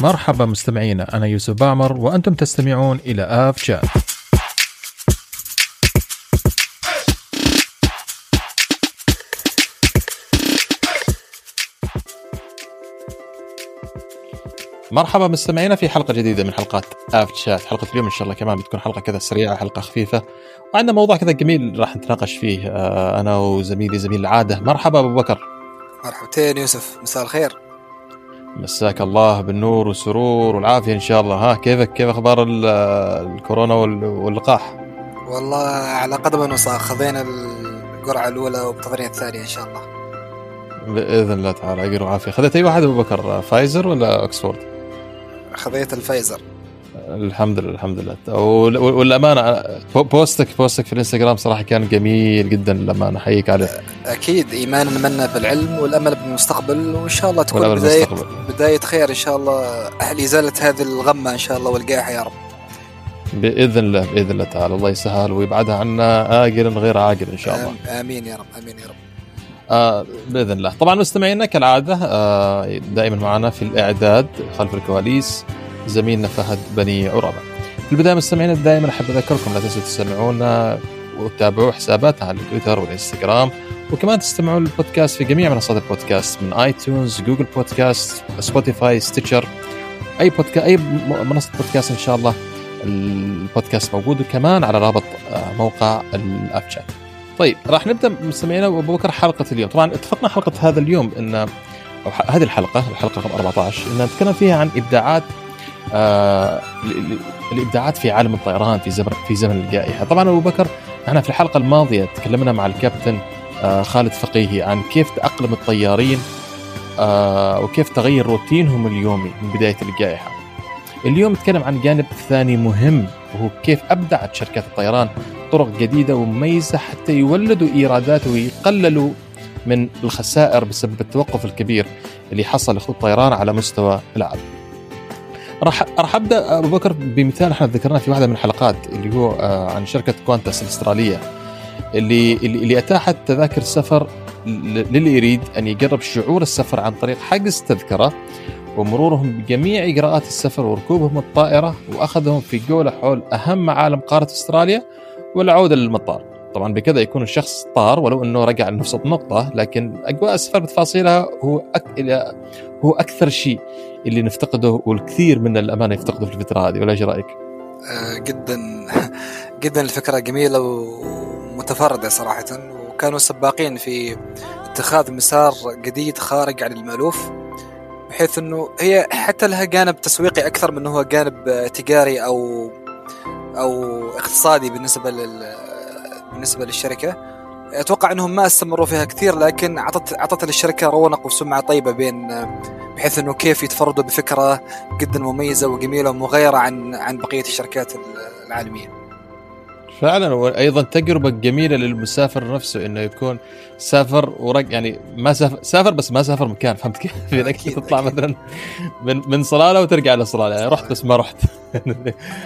مرحبا مستمعينا أنا يوسف بعمر وأنتم تستمعون إلى آف شات مرحبا مستمعينا في حلقة جديدة من حلقات آف شات حلقة اليوم إن شاء الله كمان بتكون حلقة كذا سريعة حلقة خفيفة. وعندنا موضوع كذا جميل راح نتناقش فيه آه، أنا وزميلي زميل العادة. مرحبا أبو بكر. مرحبتين يوسف مساء الخير. مساك الله بالنور والسرور والعافية إن شاء الله. ها كيفك؟ كيف أخبار ال- الكورونا وال- واللقاح؟ والله على قدم وساق خذينا القرعة الأولى ومنتظرين الثانية إن شاء الله. بإذن الله تعالى. عقل وعافيه خذيت أي واحد أبو بكر؟ فايزر ولا اوكسفورد خذيت الفايزر. الحمد لله الحمد لله. وال- والأمانة بو- بوستك بوستك في الإنستغرام صراحة كان جميل جدا للامانه أحييك عليه. أكيد إيماننا منا بالعلم والأمل بالمستقبل. وإن شاء الله تكون والأمل بداية بالمستقبل. بداية خير إن شاء الله. لإزالة هذه الغمة إن شاء الله والقاحة يا رب. بإذن الله بإذن الله تعالى. الله يسهل ويبعدها عنا أجل غير عاقل إن شاء الله. آمين يا رب آمين يا رب. آه بإذن الله. طبعا مستمعينا كالعادة آه دائما معنا في الإعداد خلف الكواليس زميلنا فهد بني عربه في البداية مستمعينا دائما احب اذكركم لا تنسوا تستمعونا وتتابعوا حساباتنا على التويتر والإنستغرام وكمان تستمعوا للبودكاست في جميع منصات البودكاست من iTunes Google Podcast Spotify Stitcher أي بودكاست أي منصة بودكاست إن شاء الله. البودكاست موجود وكمان على رابط آه، موقع الأب شات. طيب راح نبدأ مستمعينا وأبو بكر حلقة اليوم. طبعا اتفقنا حلقة هذا اليوم إن ح- هذه الحلقة الحلقة رقم 14 إن نتكلم فيها عن إبداعات آه ال- ال- الإبداعات في عالم الطيران في زمن في زمن الجائحة طبعا أبو بكر إحنا في الحلقة الماضية تكلمنا مع الكابتن آه خالد فقيهي عن كيف تأقلم الطيارين آه وكيف تغير روتينهم اليومي من بداية الجائحة اليوم نتكلم عن جانب ثاني مهم وهو كيف أبدعت شركات الطيران طرق جديدة ومميزة حتى يولدوا إيرادات ويقللوا من الخسائر بسبب التوقف الكبير اللي حصل لخطوط الطيران على مستوى العالم. راح راح أبدأ أبو بكر بمثال إحنا ذكرناه في واحدة من الحلقات اللي هو آه، عن شركة كوانتاس الأسترالية اللي اللي, أتاحت تذاكر سفر للي يريد أن يجرب شعور السفر عن طريق حجز تذكرة ومرورهم بجميع إجراءات السفر وركوبهم الطائرة وأخذهم في جولة حول أهم معالم قارة أستراليا والعودة للمطار. طبعا بكذا يكون الشخص طار ولو إنه رجع لنفس النقطة لكن أجواء السفر بتفاصيلها هو أك... هو أكثر شيء اللي نفتقده والكثير من الأمانة يفتقده في الفترة هذه ولا إيش رأيك؟ آه، جدا جدا الفكرة جميلة ومتفردة صراحة وكانوا سباقين في اتخاذ مسار جديد خارج عن المألوف بحيث إنه هي حتى لها جانب تسويقي أكثر من هو جانب تجاري أو أو اقتصادي بالنسبة لل بالنسبة للشركة أتوقع أنهم ما استمروا فيها كثير لكن اعطت أعطت للشركة رونق وسمعة طيبة بين بحيث إنه كيف يتفردوا بفكرة جدا مميزة وجميلة ومغايرة عن عن بقية الشركات العالمية. فعلا وأيضا تجربة جميلة للمسافر نفسه إنه يكون سافر ورق يعني ما سافر سافر بس ما سافر مكان فهمت كيف؟ انك تطلع. مثلا من من صلالة وترجع لصلالة يعني رحت بس ما رحت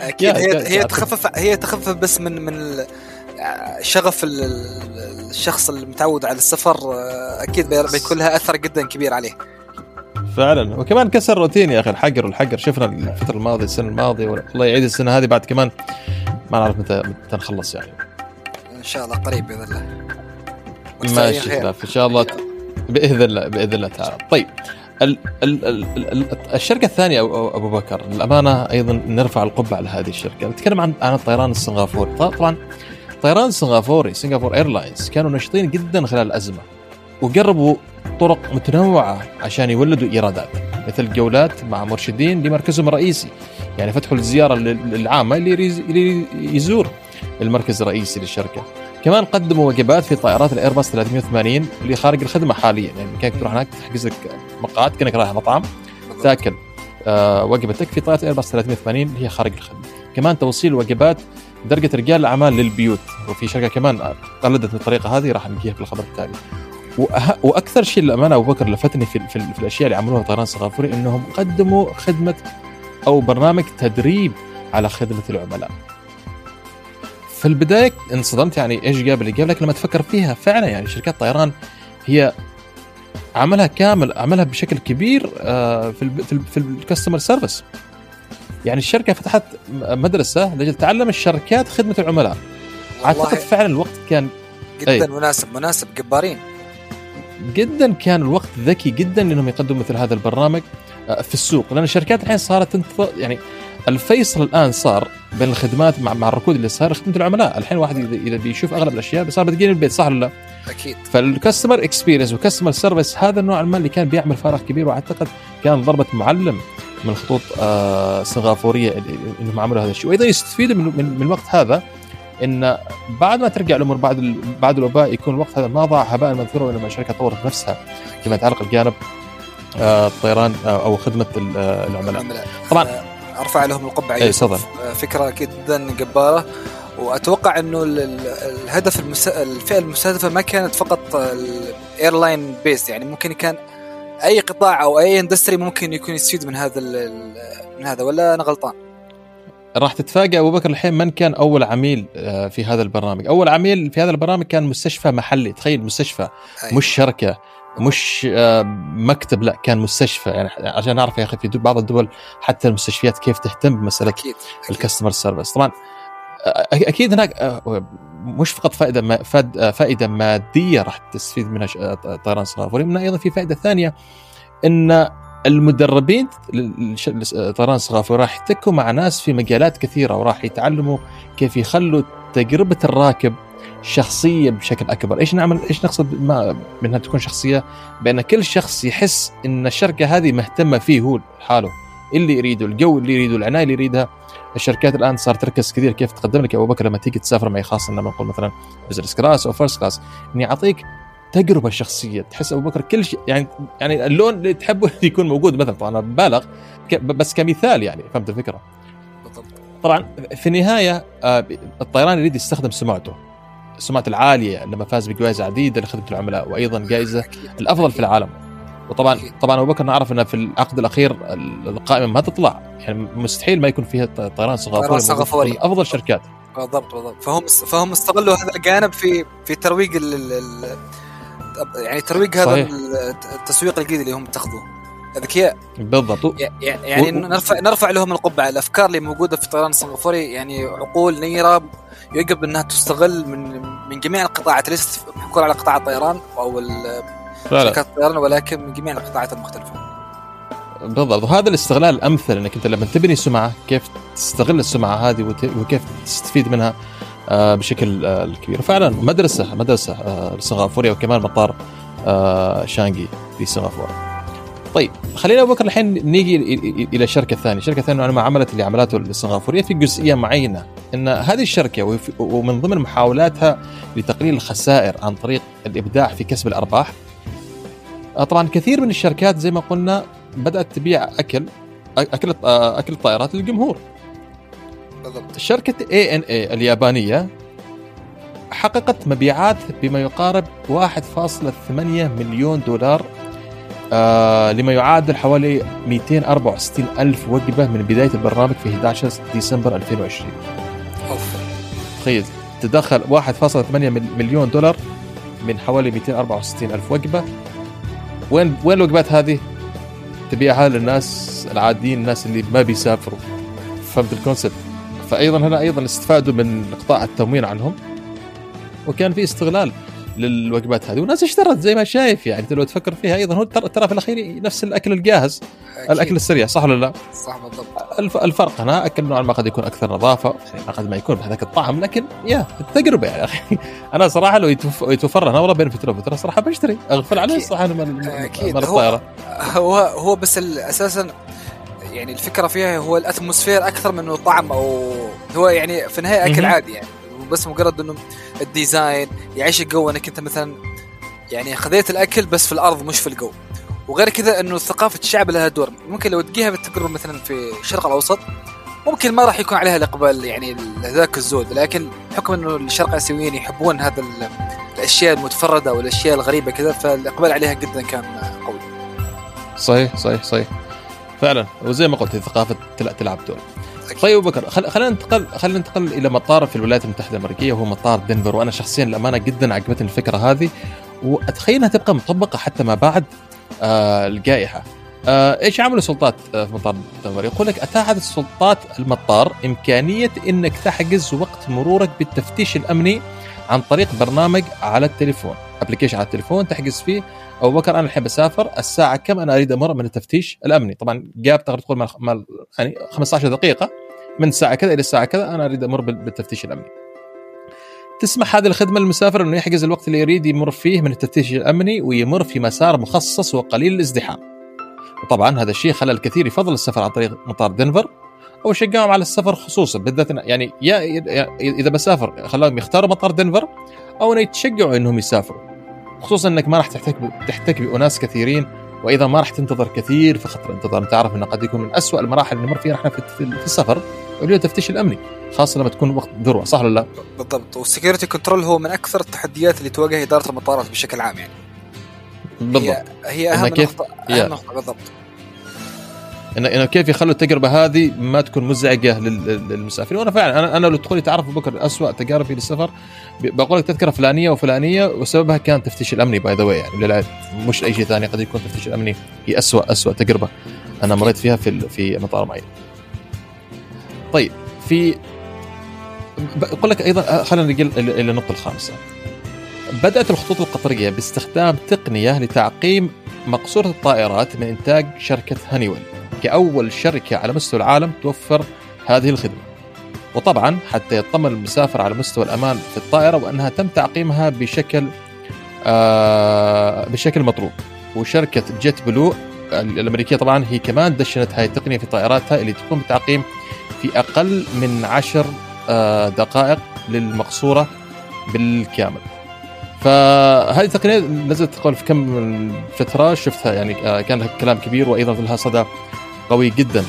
أكيد هي هي تخفف هي تخفف بس من من شغف ال- ال- الشخص المتعود على السفر آه، أكيد بي- بيكون لها أثر جدا كبير عليه. فعلا. وكمان كسر روتين يا أخي الحجر والحجر. شفنا الفترة الماضية السنة الماضية والله يعيد السنة هذه بعد كمان ما نعرف متى متى نخلص يعني. إن شاء الله قريب بإذن الله. ماشي إن شاء الله بإذن الله بإذن الله تعالى. طيب ال ال ال ال الشركة الثانية أبو بكر الامانه أيضا نرفع القبعة على هذه الشركة. نتكلم عن عن الطيران السنغافوري. طبعا الطيران السنغافوري Singapore Airlines كانوا نشطين جدا خلال الأزمة وقربوا طرق متنوعة عشان يولدوا إيرادات مثل جولات مع مرشدين لمركزهم الرئيسي يعني فتحوا الزيارة للعامة اللي يزور المركز الرئيسي للشركة كمان قدموا وجبات في طائرات الايرباص 380 اللي خارج الخدمة حاليا يعني كانك تروح هناك تحجز لك مقعد كأنك رايح مطعم. تاكل آه وجبتك في طائرة ايرباص 380 اللي هي خارج الخدمة كمان توصيل وجبات درجة رجال الاعمال للبيوت وفي شركة كمان قلدت الطريقة هذه راح نجيها في الخبر التالي. وأكثر شيء للأمانة أبو بكر لفتني في, في, في الأشياء اللي عملوها طيران سنغافوري إنهم قدموا خدمة أو برنامج تدريب على خدمة العملاء. في البداية انصدمت يعني إيش جاب اللي جاب لكن لما تفكر فيها فعلا يعني شركات طيران هي عملها كامل عملها بشكل كبير آه، في ال في ال في الكاستمر سيرفيس يعني الشركة فتحت مدرسة لأجل تعلم الشركات خدمة العملاء. أعتقد فعلا الوقت كان جدا أي. مناسب مناسب جبارين. جدا كان الوقت ذكي جدا إنهم يقدموا مثل هذا البرنامج آه، في السوق. لأن الشركات الحين صارت تنتظر يعني الفيصل الآن صار بين الخدمات مع مع الركود اللي صار خدمة العملاء، الحين الواحد إذا بيشوف أغلب الأشياء صار بتجيني البيت صح ولا لا؟ أكيد. فال customer experience وال customer service هذا النوع المال اللي كان بيعمل فارق كبير وأعتقد كان ضربة معلم. من الخطوط آه السنغافوريه انهم عملوا هذا الشيء. وأيضا يستفيدوا من, من, من الوقت هذا إن بعد ما ترجع الأمور بعد بعد الوباء يكون الوقت هذا ما ضاع هباء منثورا وإنما الشركة طورت نفسها فيما يتعلق بجانب آه، الطيران آه، أو خدمة آه، العملاء. طبعا أرفع لهم القبعة. اي تفضل. فكرة جدا جبارة. وأتوقع إنه الهدف المس... الفئة المستهدفة ما كانت فقط ال airline base يعني ممكن كان أي قطاع أو أي industry ممكن يكون يستفيد من هذا من هذا ولا أنا غلطان؟ راح تتفاجئ أبو بكر الحين من كان أول عميل آه، في هذا البرنامج؟ أول عميل في هذا البرنامج كان مستشفى محلي، تخيل مستشفى أيوة. مش شركة مش آه، مكتب لا كان مستشفى يعني عشان نعرف يا أخي في بعض الدول حتى المستشفيات كيف تهتم بمسألة. ال customer service طبعا آه، أكيد هناك مش فقط فائدة فائدة مادية راح تستفيد منها طيران السنغافوري منها أيضا في فائدة ثانية إن المدربين طيران السنغافوري راح يحتكوا مع ناس في مجالات كثيرة وراح يتعلموا كيف يخلوا تجربة الراكب شخصية بشكل أكبر، إيش نعمل؟ إيش نقصد بأنها تكون شخصية؟ بأن كل شخص يحس إن الشركة هذه مهتمة فيه هو لحاله اللي يريده الجو اللي يريده العناية اللي يريدها. الشركات الآن صارت تركز كثير كيف تقدم لك يا أبو بكر لما تيجي تسافر معي خاصة لما نقول مثلا business class أو first class إني أعطيك تجربة شخصية. تحس أبو بكر كل شيء يعني يعني اللون اللي تحبه يكون موجود مثلا. طبعا أنا ببالغ بس كمثال يعني فهمت الفكرة؟ طبعا في النهاية آه، الطيران يريد يستخدم سمعته. السمعه العالية لما فاز بجوائز عديدة لخدمة العملاء وأيضا جائزة الأفضل في العالم. وطبعا طبعا أبو بكر نعرف إنه في العقد الأخير القائمة ما تطلع. يعني مستحيل ما يكون فيها طيران سنغافوري سنغافوري أفضل شركات بالضبط بالضبط. فهم فهم استغلوا هذا الجانب في في ترويج ال يعني ترويج هذا صحيح. التسويق الجديد اللي هم اتخذوه. أذكياء. بالضبط. يعني و... نرفع نرفع لهم القبعة. الأفكار اللي موجودة في الطيران السنغافوري يعني عقول نيرة يجب إنها تستغل من من جميع القطاعات ليست محكور على قطاع الطيران أو شركات الطيران ولكن من جميع القطاعات المختلفة. بالضبط. وهذا الاستغلال الأمثل إنك أنت لما تبني سمعة كيف تستغل السمعة هذه وكيف تستفيد منها آه، بشكل آه، كبير فعلا مدرسة مدرسة آه، لسنغافوريا وكمان مطار شانغي في سنغافورة. طيب خلينا بكر الحين نيجي إلى الشركة الثانية، الشركة الثانية ما عملت اللي عملته السنغافوريه في جزئية معينة. إن هذه الشركة ومن ضمن محاولاتها لتقليل الخسائر عن طريق الإبداع في كسب الأرباح طبعا كثير من الشركات زي ما قلنا بدأت تبيع أكل أكل أكل الطائرات للجمهور. بالضبط. شركة اي ان اي اليابانية حققت مبيعات بما يقارب 1.8 مليون دولار آه لما يعادل حوالي 264 ألف وجبة من بداية البرنامج في 11 ديسمبر 2020 تخيل تدخل 1.8 مليون دولار من حوالي 264 ألف وجبة. وين وين الوجبات هذه؟ تبيعها للناس العاديين الناس اللي ما بيسافروا. فهمت الكونسبت فايضا هنا أيضا استفادوا من قطاع التموين عنهم. وكان في استغلال. للوجبات هذه. والناس اشترت زي ما شايف يعني. لو تفكر فيها أيضا هو ترى في الأخير نفس الأكل الجاهز. أكيد. الأكل السريع صح ولا لا؟ صح بالضبط. الفرق هنا أكل نوعا ما قد يكون أكثر نظافة يعني قد ما يكون بهذاك الطعم لكن يا التجربة يا أخي. أنا صراحة لو يتوفر لنا والله بين فترة وفترة صراحة بشتري. أغفل عليه الصراحه من أكيد. هو هو هو بس أساسا يعني الفكرة فيها هو ال atmosphere أكثر منه طعم أو هو يعني في النهاية أكل عادي يعني. بس مجرد إنه ال design يعيش الجو. انك انت مثلا يعني خذيت الأكل بس في الأرض مش في الجو. وغير كذا إنه ثقافة الشعب لها دور. ممكن لو تجيها بالتجربه مثلا في الشرق الأوسط ممكن ما راح يكون عليها الإقبال يعني ذاك الزود. لكن بحكم إنه الشرق الاسيويين يحبون هذا الأشياء المتفردة والأشياء الغريبة كذا فالإقبال عليها جدا كان قوي. صحيح صحيح صحيح. فعلا وزي ما قلت ثقافة تلعب دور. طيب بكر خلينا ننتقل خلينا ننتقل إلى مطار في الولايات المتحدة الأمريكية وهو مطار دنفر وأنا شخصيا الامانه جدا عجبتني الفكرة هذه واتخيل انها تبقى مطبقة حتى ما بعد آه الجائحة. آه إيش عملوا السلطات آه في مطار دنفر؟ يقول لك أتاحت السلطات المطار إمكانية إنك تحجز وقت مرورك بالتفتيش الأمني عن طريق برنامج على التليفون، application على التليفون تحجز فيه. أبو بكر أنا الحين بسافر. الساعة كم؟ أنا أريد أمر من التفتيش الأمني، طبعا جاب تقدر تقول مال يعني 15 دقيقة. من الساعة كذا إلى الساعة كذا أنا أريد أمر بالتفتيش الأمني. تسمح هذه الخدمة للمسافر أنه يحجز الوقت اللي يريد يمر فيه من التفتيش الأمني ويمر في مسار مخصص وقليل الازدحام. وطبعا هذا الشيء خلى الكثير يفضل السفر عن طريق مطار دنفر. أو شجعهم على السفر خصوصا بالذات يعني يا إذا بسافر خلاهم يختاروا مطار دنفر أو إنه يتشجعوا إنهم يسافروا. خصوصا إنك ما راح تحتك تحتك باناس كثيرين وأيضا ما راح تنتظر كثير في خط الانتظار تعرف إنه قد يكون من أسوأ المراحل اللي نمر فيها نحن في السفر اللي هو التفتيش الأمني خاصة لما تكون وقت ذروة صح ولا لا؟ بالضبط. وال security control هو من أكثر التحديات اللي تواجه إدارة المطارات بشكل عام يعني. بالضبط. هي, هي أهم كيف؟ نقطه أهم نقطة بالضبط. إنه إن كيف يخلوا التجربة هذه ما تكون مزعجة للمسافرين وأنا فعلا أنا أنا لو تدخلي تعرف بكر اسوء تجاربي للسفر بقول لك تذكرة فلانية وفلانية وسببها كان التفتيش الأمني باي ذا يعني مش أي شيء ثاني قد يكون التفتيش الأمني هي اسوء اسوء تجربة أنا مريت فيها في في مطار معين. طيب في بقول لك أيضا خلينا نجي إلى النقطه الخامسة. بدأت الخطوط القطرية باستخدام تقنية لتعقيم مقصورة الطائرات من إنتاج شركة هانيويل كأول شركة على مستوى العالم توفر هذه الخدمة. وطبعا حتى يطمن المسافر على مستوى الأمان في الطائرة وأنها تم تعقيمها بشكل آه بشكل مطلوب وشركة جيت بلو الأمريكية طبعا هي كمان دشنت هاي التقنية في طائراتها اللي تقوم بالتعقيم في أقل من عشر آه دقائق للمقصورة بالكامل. فهذه التقنية نزلت قبل في كم من فترة شفتها يعني آه كان لها كلام كبير وأيضا لها صدى قوي جدا.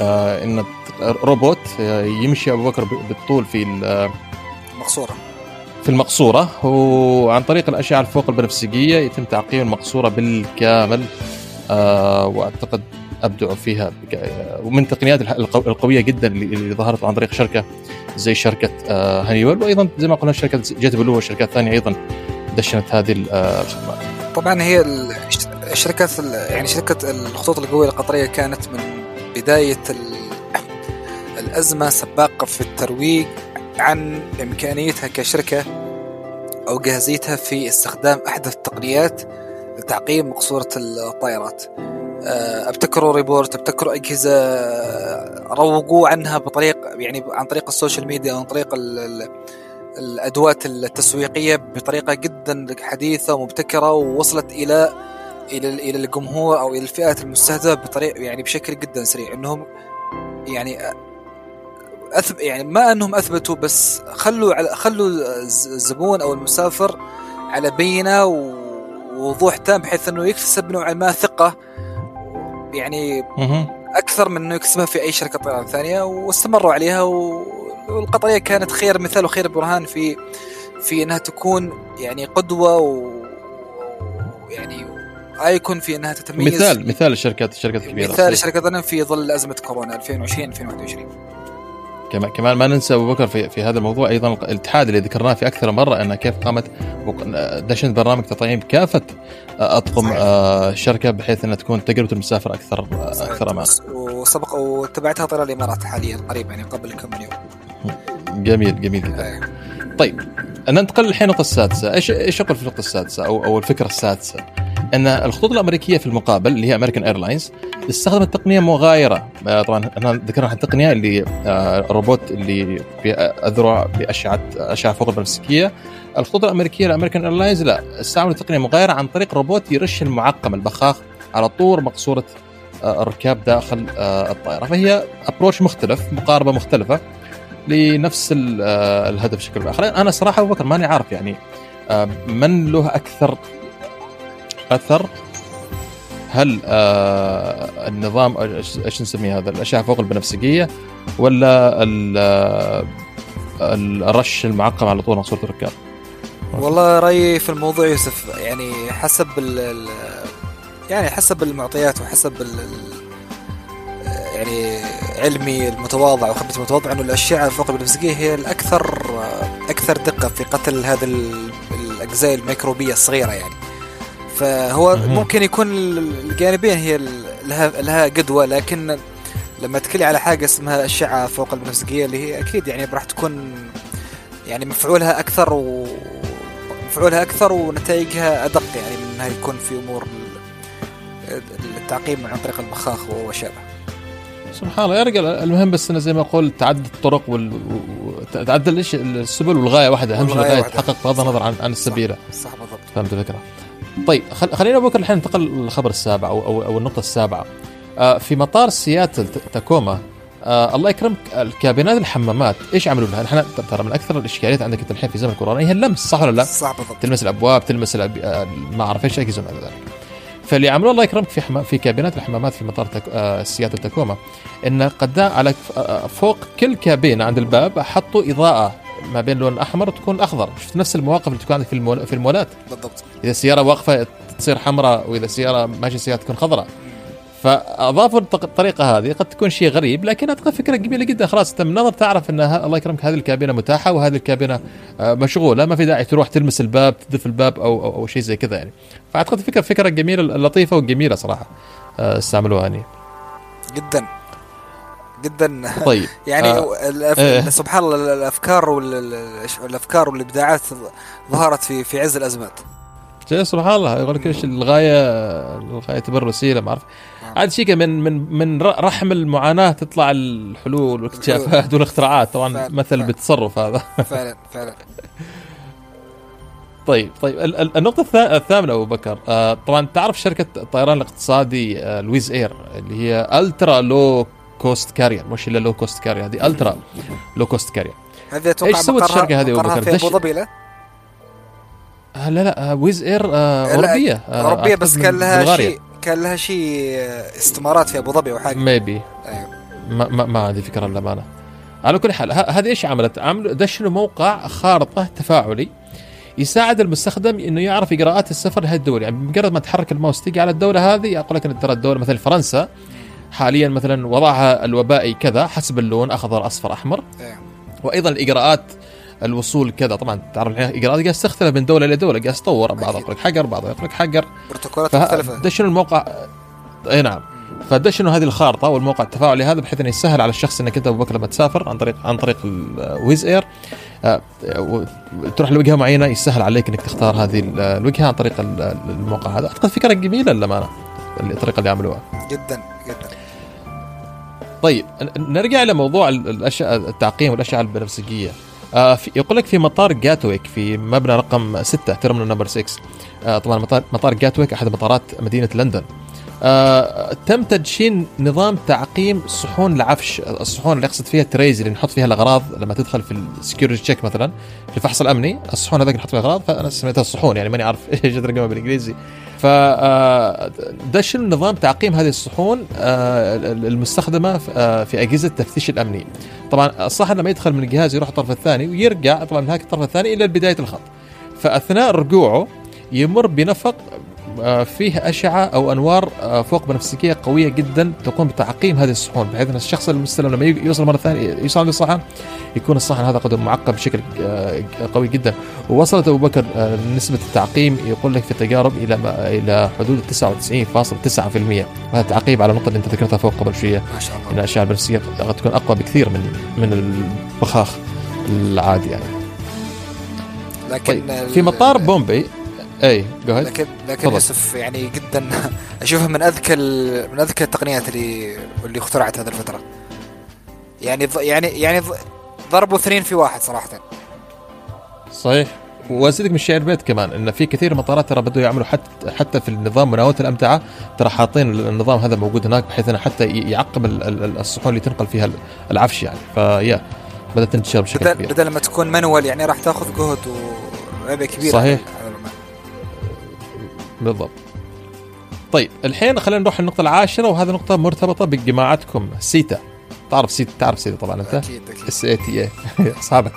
آه إن روبوت آه، يمشي أبو بكر بالطول في المقصوره في المقصورة وعن طريق الأشعة الفوق البنفسجية يتم تعقيم المقصورة بالكامل. آه وأعتقد ابدعوا فيها ومن التقنيات القوية جدا اللي ظهرت عن طريق شركة زي شركة آه هانيويل وأيضا زي ما قلنا شركة جيت بلو وشركات ثانية أيضا دشنت هذه الخدمات. طبعا هي الشركات يعني شركة الخطوط القوية القطرية كانت من بداية الأزمة سباقة في الترويج عن إمكانيتها كشركة أو جاهزيتها في استخدام أحدث التقنيات لتعقيم مقصورة الطائرات. آه، أبتكروا روبوت أبتكروا أجهزة روجوا عنها بطريق يعني عن طريق السوشيال ميديا عن طريق ال ال الأدوات التسويقية بطريقة جدا حديثة ومبتكرة ووصلت إلى إلى إلى الجمهور أو إلى الفئات المستهدفة بطريقه يعني بشكل جدا سريع إنهم يعني أثب يعني ما أنهم أثبتوا بس خلوا على خلوا الزبون أو المسافر على بينة ووضوح تام بحيث إنه يكتسب نوعا ما ثقة يعني أكثر من إنه يكسبها في أي شركة طيران ثانية واستمروا عليها والقطرية كانت خير مثال وخير برهان في في إنها تكون يعني قدوة ويعني ايكون في إنها تتميز مثال مثال الشركات الشركات الكبيرة مثال الشركات في ظل أزمة كورونا 2020 2021 كمان كمان ما ننسى أبو بكر في, في هذا الموضوع أيضا الاتحاد اللي ذكرناه في أكثر مرة انه كيف قامت دشنت برنامج تطعيم كافة أطقم الشركة بحيث إنها تكون تجربة المسافر أكثر أكثر أمان. وسبق وتبعتها طيران الإمارات حاليا قريب يعني قبل كم يوم. جميل جميل جدا. طيب ننتقل الحين النقطه السادسة، إيش إيش أقول في النقطة السادسة أو أو الفكرة السادسة؟ أن الخطوط الأمريكية في المقابل اللي هي امريكان ايرلاينز استخدمت تقنية مغايرة. آه، طبعا إحنا ذكرنا التقنيه اللي آه، الروبوت اللي اذرع بأشعة أشعة فوق البنفسجيه الخطوط الأمريكية الامريكان ايرلاينز لا استعملوا تقنية مغايرة عن طريق روبوت يرش المعقم البخاخ على طول مقصورة آه، الركاب داخل الطائرة. فهي approach مختلف مقاربة مختلفة لنفس الهدف بشكل آخر. أنا صراحة أبو بكر ماني عارف يعني من له أكثر أثر؟ هل آه النظام إيش نسميه هذا؟ الاشعه فوق البنفسجية ولا آه، الرش المعقم على طول صورة الركاب؟ والله رأيي في الموضوع يوسف يعني حسب ال يعني حسب المعطيات وحسب ال يعني علمي المتواضع وخبرتي المتواضعه إنه الاشعه فوق البنفسجية هي الأكثر أكثر دقة في قتل هذا الأجزاء الميكروبية الصغيرة يعني. فهو مهم. ممكن يكون الجانبين هي لها لها قدوة لكن لما تكلي على حاجة اسمها أشعة فوق البنفسجيه اللي هي أكيد يعني راح تكون يعني مفعولها أكثر و مفعولها أكثر ونتائجها أدق يعني من إنها يكون في أمور ال- التعقيم عن طريق البخاخ وشابه سبحان الله. يا رجال المهم بس إنه زي ما أقول تعدد الطرق وال... و- تعدد السبل والغاية واحدة أهم شيء الغاية. تحقق بغض النظر عن عن السبيل. صح بالضبط. فهمت الفكرة؟ طيب خل... خلينا أبو بكر الحين ننتقل للخبر السابع أو أو, أو النقطة السابعة. آه في مطار سياتل تاكوما آه الله يكرمك الكابينات الحمامات إيش عملوا لها؟ نحن ترى من أكثر الإشكاليات عندك أنت الحين في زمن كورونا. هي اللمس صح ولا لا؟ صح بالضبط. تلمس الأبواب تلمس الأب... آه، ما أعرف إيش اجهزه من ذلك. فاللي عملوه الله يكرمك في حما... في كابينات الحمامات في مطار تك... آه سياتل تاكوما إن قدام على آه، فوق كل كابينة عند الباب حطوا إضاءة. ما بين لون احمر وتكون أخضر. شفت نفس المواقف اللي تكون عندك في المول... في المولات؟ بالضبط. إذا السيارة واقفة تصير حمراء وإذا السيارة ماشية سياره تكون خضراء. فاضافوا الط- الطريقة هذه قد تكون شيء غريب لكن اعتقد فكرة جميلة جدا. خلاص أنت من نظر تعرف أن الله يكرمك هذه الكابينة متاحة وهذه الكابينة آه، مشغولة. ما في داعي تروح تلمس الباب تدف الباب أو أو, أو شيء زي كذا يعني. فأعتقد فكرة فكرة جميلة لطيفة وجميلة صراحة آه، أستعملوها يعني. جدا. جدا. طيب. يعني آه. الأف... إيه. سبحان الله الأفكار والافكار والإبداعات ظهرت في في عز الأزمات. سبحان الله. يقول لك إيش الغايه الغاية تبر الوسيله ما أعرف. نعم. عاد شيء من من من رحم المعاناة تطلع الحلول والاكتشافات والاختراعات. طبعا فعلا، مثل فعلا. بالتصرف هذا. فعلا فعلا. طيب طيب. ال- ال- النقطة الثا- الثامنة أبو بكر. آه طبعا تعرف شركة الطيران الاقتصادي آه لويز إير اللي هي ألترا لو cost carrier مش إلا low cost carrier هذه ultra low cost carrier هذه أتوقع إيش سوت الشركة هذه بكر؟ في أبو ظبي لا؟ آه لا لا آه ويز اير آه لا، أوروبية آه أوروبية أعتقد بس كان لها. شيء كان لها شيء استمارات في أبو ظبي أو حاجة. maybe أيوه. ما, ما, ما عندي فكرة للأمانة. على كل حال هذه إيش عملت؟ عملوا دشنوا موقع خارطة تفاعلي يساعد المستخدم إنه يعرف إجراءات السفر لهذه الدول. يعني بمجرد ما تحرك الماوس تيجي على الدولة هذه يقول لك إن ترى الدولة مثلا فرنسا حاليا مثلا وضعها الوبائي كذا حسب اللون أخضر أصفر أحمر. أيوه وأيضا الإجراءات الوصول كذا طبعا تعرف الحين إجراءات قاعد تختلف من دولة لدوله قاعد تطور يقول لك حجر يقول لك حجر. بروتوكولات مختلفة. فدشنوا الموقع؟ اي نعم. فدشنوا هذه الخارطة والموقع التفاعلي هذا بحيث إنه يسهل على الشخص إنك أنت أبو بكر لما تسافر عن طريق عن طريق الويز إير. آه، تروح لوجهة معينة يسهل عليك إنك تختار هذه ال- الوجهة عن طريق ال- الموقع هذا. أعتقد فكره جميله للأمانة الطريقة اللي عملوها جدا. جدا. طيب نرجع إلى موضوع ال- الأشياء التعقيم والاشعه البنفسجيه آه يقول لك في مطار جاتويك في مبنى رقم 6 terminal number 6 آه طبعا مطار مطار جاتويك أحد مطارات مدينة لندن. آه تم تدشين نظام تعقيم صحون العفش الصحون اللي يقصد فيها ال trays اللي نحط فيها الأغراض لما تدخل في ال security check مثلا في الفحص الأمني الصحون هذاك نحط فيها الأغراض فأنا سميتها الصحون يعني ماني عارف إيش الترجمه بالإنجليزي. ف آه، دشن نظام تعقيم هذه الصحون آه، المستخدمة في- آه، في أجهزة التفتيش الأمني. طبعا الصحن لما يدخل من الجهاز يروح الطرف الثاني ويرجع طبعا من هاك الطرف الثاني إلى بدايه الخط. فأثناء رجوعه يمر بنفق فيه أشعة أو أنوار آه، فوق بنفسجية قوية جدا تقوم بتعقيم هذه الصحون. بحيث أن الشخص المستلم لما يوصل مرة ثانية يوصل عند الصحن يكون الصحن هذا قد معقم بشكل آه، قوي جدا. ووصلت أبو بكر آه، نسبة التعقيم يقول لك في التجارب إلى إلى حدود 99.9% وهذا تعقيب على النقطة اللي أنت ذكرتها فوق قبل شوية. ما شاء أن الله الأشعة البنفسجية قد تكون أقوى بكثير من من البخاخ العادي يعني. لكن طيب في مطار بومبي اي جو لكن لكن. يوسف يعني جدا أشوفها من أذكى من أذكى التقنيات اللي اللي اخترعت هذه الفترة. يعني ض- يعني يعني ض- ضربوا اثنين في واحد صراحة. صحيح. وأزيدك من الشعر بيت كمان إن في كثير من المطارات ترى بدوا يعملوا حتى حتى في النظام مناوله الأمتعة ترى حاطين النظام هذا موجود هناك بحيث إنه حتى ي- يعقم ال- ال- الصحون اللي تنقل فيها العفش يعني. فيا بدأت تنتشر بشكل بدل كبير. بدل لما تكون منول يعني راح تأخذ جهد ولعبه كبيرة. صحيح. بالضبط. طيب الحين خلينا نروح للنقطة العاشرة وهذه نقطة مرتبطة بجماعتكم سيتا. تعرف سيتا؟ تعرف سيتا طبعا أنت؟ أكيد أكيد. S I T A أصحابك.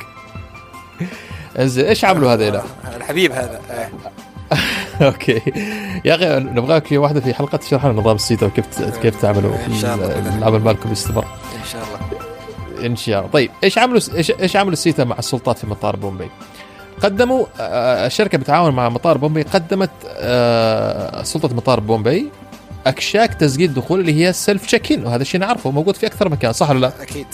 زين إيش عملوا هذيلا؟ الحبيب هذا آه. أوكي. يا أخي نبغاك في واحدة في حلقة تشرح لنا نظام السيتا وكيف كيف تعملوا. العمل مالكم سيستم. إن شاء الله. إن شاء الله. طيب إيش عملوا إيش عملوا السيتا مع السلطات في مطار بومبي؟ قدموا آه، الشركة بتعاون مع مطار بومبي قدمت آه، سلطة مطار بومبي أكشاك تسجيل دخول اللي هي self check in وهذا الشيء نعرفه موجود في أكثر مكان صح ولا لا؟ أكيد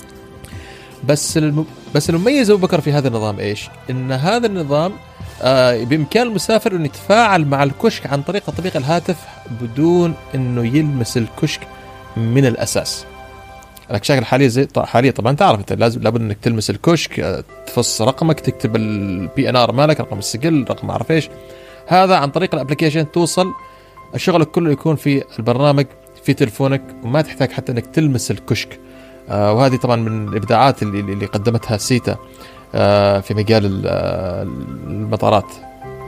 بس الم... بس المميز أبو بكر في هذا النظام إيش؟ إن هذا النظام آه بإمكان المسافر انه يتفاعل مع الكشك عن طريق تطبيق الهاتف بدون إنه يلمس الكشك من الأساس. الاكشاك الحاليه زي حاليا. طبعا تعرف أنت لازم لابد إنك تلمس الكشك آه، تفحص رقمك تكتب ال PNR مالك رقم السجل رقم اعرف إيش. هذا عن طريق ال application توصل. شغلك كله يكون في البرنامج في تلفونك وما تحتاج حتى إنك تلمس الكشك. آه وهذه طبعا من الإبداعات اللي, اللي قدمتها سيتا آه في مجال آه، المطارات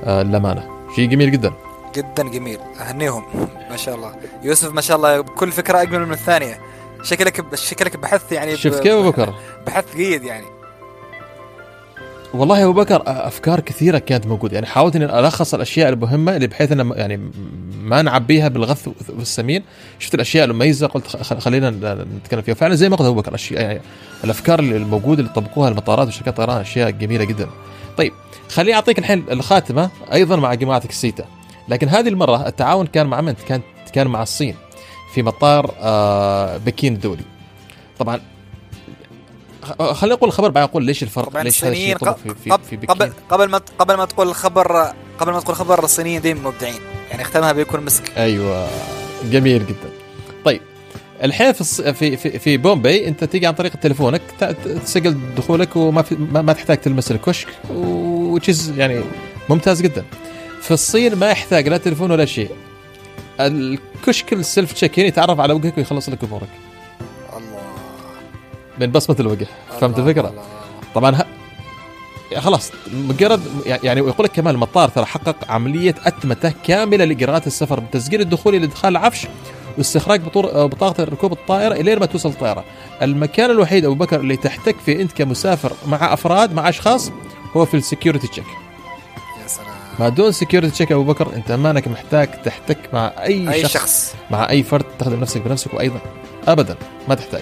آه للأمانة. شيء جميل جدا. جدا جميل. أهنيهم. ما شاء الله. يوسف ما شاء الله. كل فكرة أجمل من الثانية. شكلك شكلك بحث يعني شفت كيف أبو بكر؟ بحث جيد يعني. والله يا أبو بكر أفكار كثيرة كانت موجودة. يعني حاولت إني ألخص الأشياء المهمة اللي بحيث ان يعني ما نعبيها بالغث والسمين. شفت الأشياء المميزة قلت خلينا نتكلم فيها. فعلا زي ما قلت أبو بكر الأشياء يعني الأفكار الموجودة اللي طبقوها المطارات وشركات الطيران أشياء جميلة جدا. طيب خليني أعطيك الحين الخاتمة أيضا مع جماعتك السيتا لكن هذه المرة التعاون كان مع من؟ كان كان مع الصين. في مطار آه، بكين الدولي. طبعا خلينا نقول الخبر بعدين أقول ليش الفرق ليش هذا الشيء في, في, في بكين؟ قبل قبل ما قبل ما تقول الخبر قبل ما تقول الخبر الصينيين دائما مبدعين. يعني ختمها بيكون مسك. أيوه جميل جدا. طيب الحين في في في, بومبي أنت تيجي عن طريق تليفونك تسجل دخولك وما في ما تحتاج تلمس الكشك وتشيز يعني ممتاز جدا. في الصين ما يحتاج لا تليفون ولا شيء. الكشك ال self check يتعرف على وجهك ويخلص لك أمورك الله من بصمة الوجه فهمت الفكرة؟ طبعا ه... خلاص مجرد يعني ويقول لك كمان المطار ترى حقق عملية أتمتة كاملة لاجراءات السفر بتسجيل الدخول لادخال العفش واستخراج بطاقة ركوب الطائرة الين ما توصل الطائره. المكان الوحيد أبو بكر اللي تحتك فيه أنت كمسافر مع أفراد مع أشخاص هو في ال security check. ما دون security check أبو بكر. أنت أمانك محتاج تحتك مع أي, أي شخص, شخص. مع أي فرد تخدم نفسك بنفسك وأيضا. ابدا. ما تحتاج.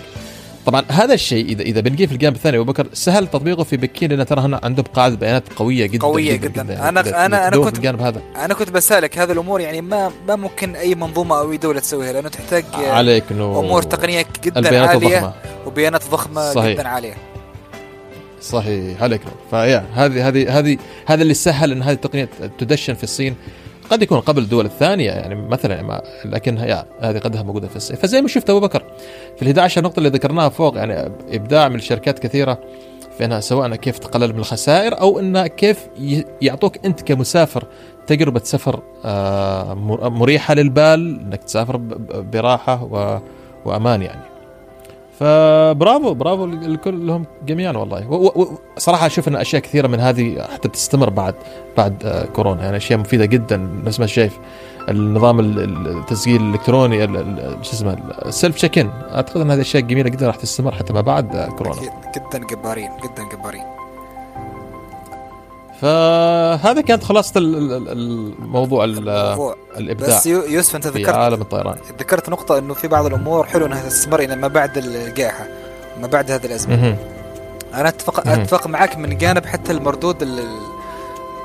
طبعا هذا الشيء اذا إذا بنجي في الجانب الثاني أبو بكر سهل تطبيقه في بكين لأن ترى هنا عندهم قاعدة بيانات قوية جدا قوية جدا, جدا, جداً. أنا أنا أنا كنت الجانب هذا. أنا كنت بسألك هذه الأمور يعني ما ما ممكن أي منظومة أو أي دولة تسويها لأنه تحتاج عليك إنه أمور تقنية جدا عالية. وبيانات ضخمة صحيح. جدا عالية. صحيح عليك فيا هذه هذه هذه هذا اللي سهل إن هذه التقنية تدشن في الصين. قد يكون قبل الدول الثانية يعني مثلا ما لكن يا هذه قدها موجودة في الصين. فزي ما شفت أبو بكر في ال 11 نقطة اللي ذكرناها فوق يعني إبداع من شركات كثيرة في إنها سواء كيف تقلل من الخسائر أو إنها كيف يعطوك أنت كمسافر تجربة سفر آه، مريحة للبال إنك تسافر براحة وأمان يعني. فبرافو برافو الكل لهم جميعا والله. صراحة أشوف إن أشياء كثيرة من هذه حتى تستمر بعد بعد آه، كورونا. يعني أشياء مفيدة جدا. نفس ما شايف النظام التسجيل الإلكتروني شو اسمه السيلف تشيك ان أعتقد إن هذه أشياء جميلة جدا راح تستمر حتى ما بعد آه، كورونا. جدا جبارين جدا جبارين. فهذا كانت خلاصة الموضوع, الموضوع. الإبداع بس يوسف أنت ذكرت عالم الطيران. ذكرت نقطة إنه في بعض الأمور حلو إنها تستمر إلى ما بعد الجائحة ما بعد هذه الأزمة. أنا اتفق أتفق معك من جانب حتى المردود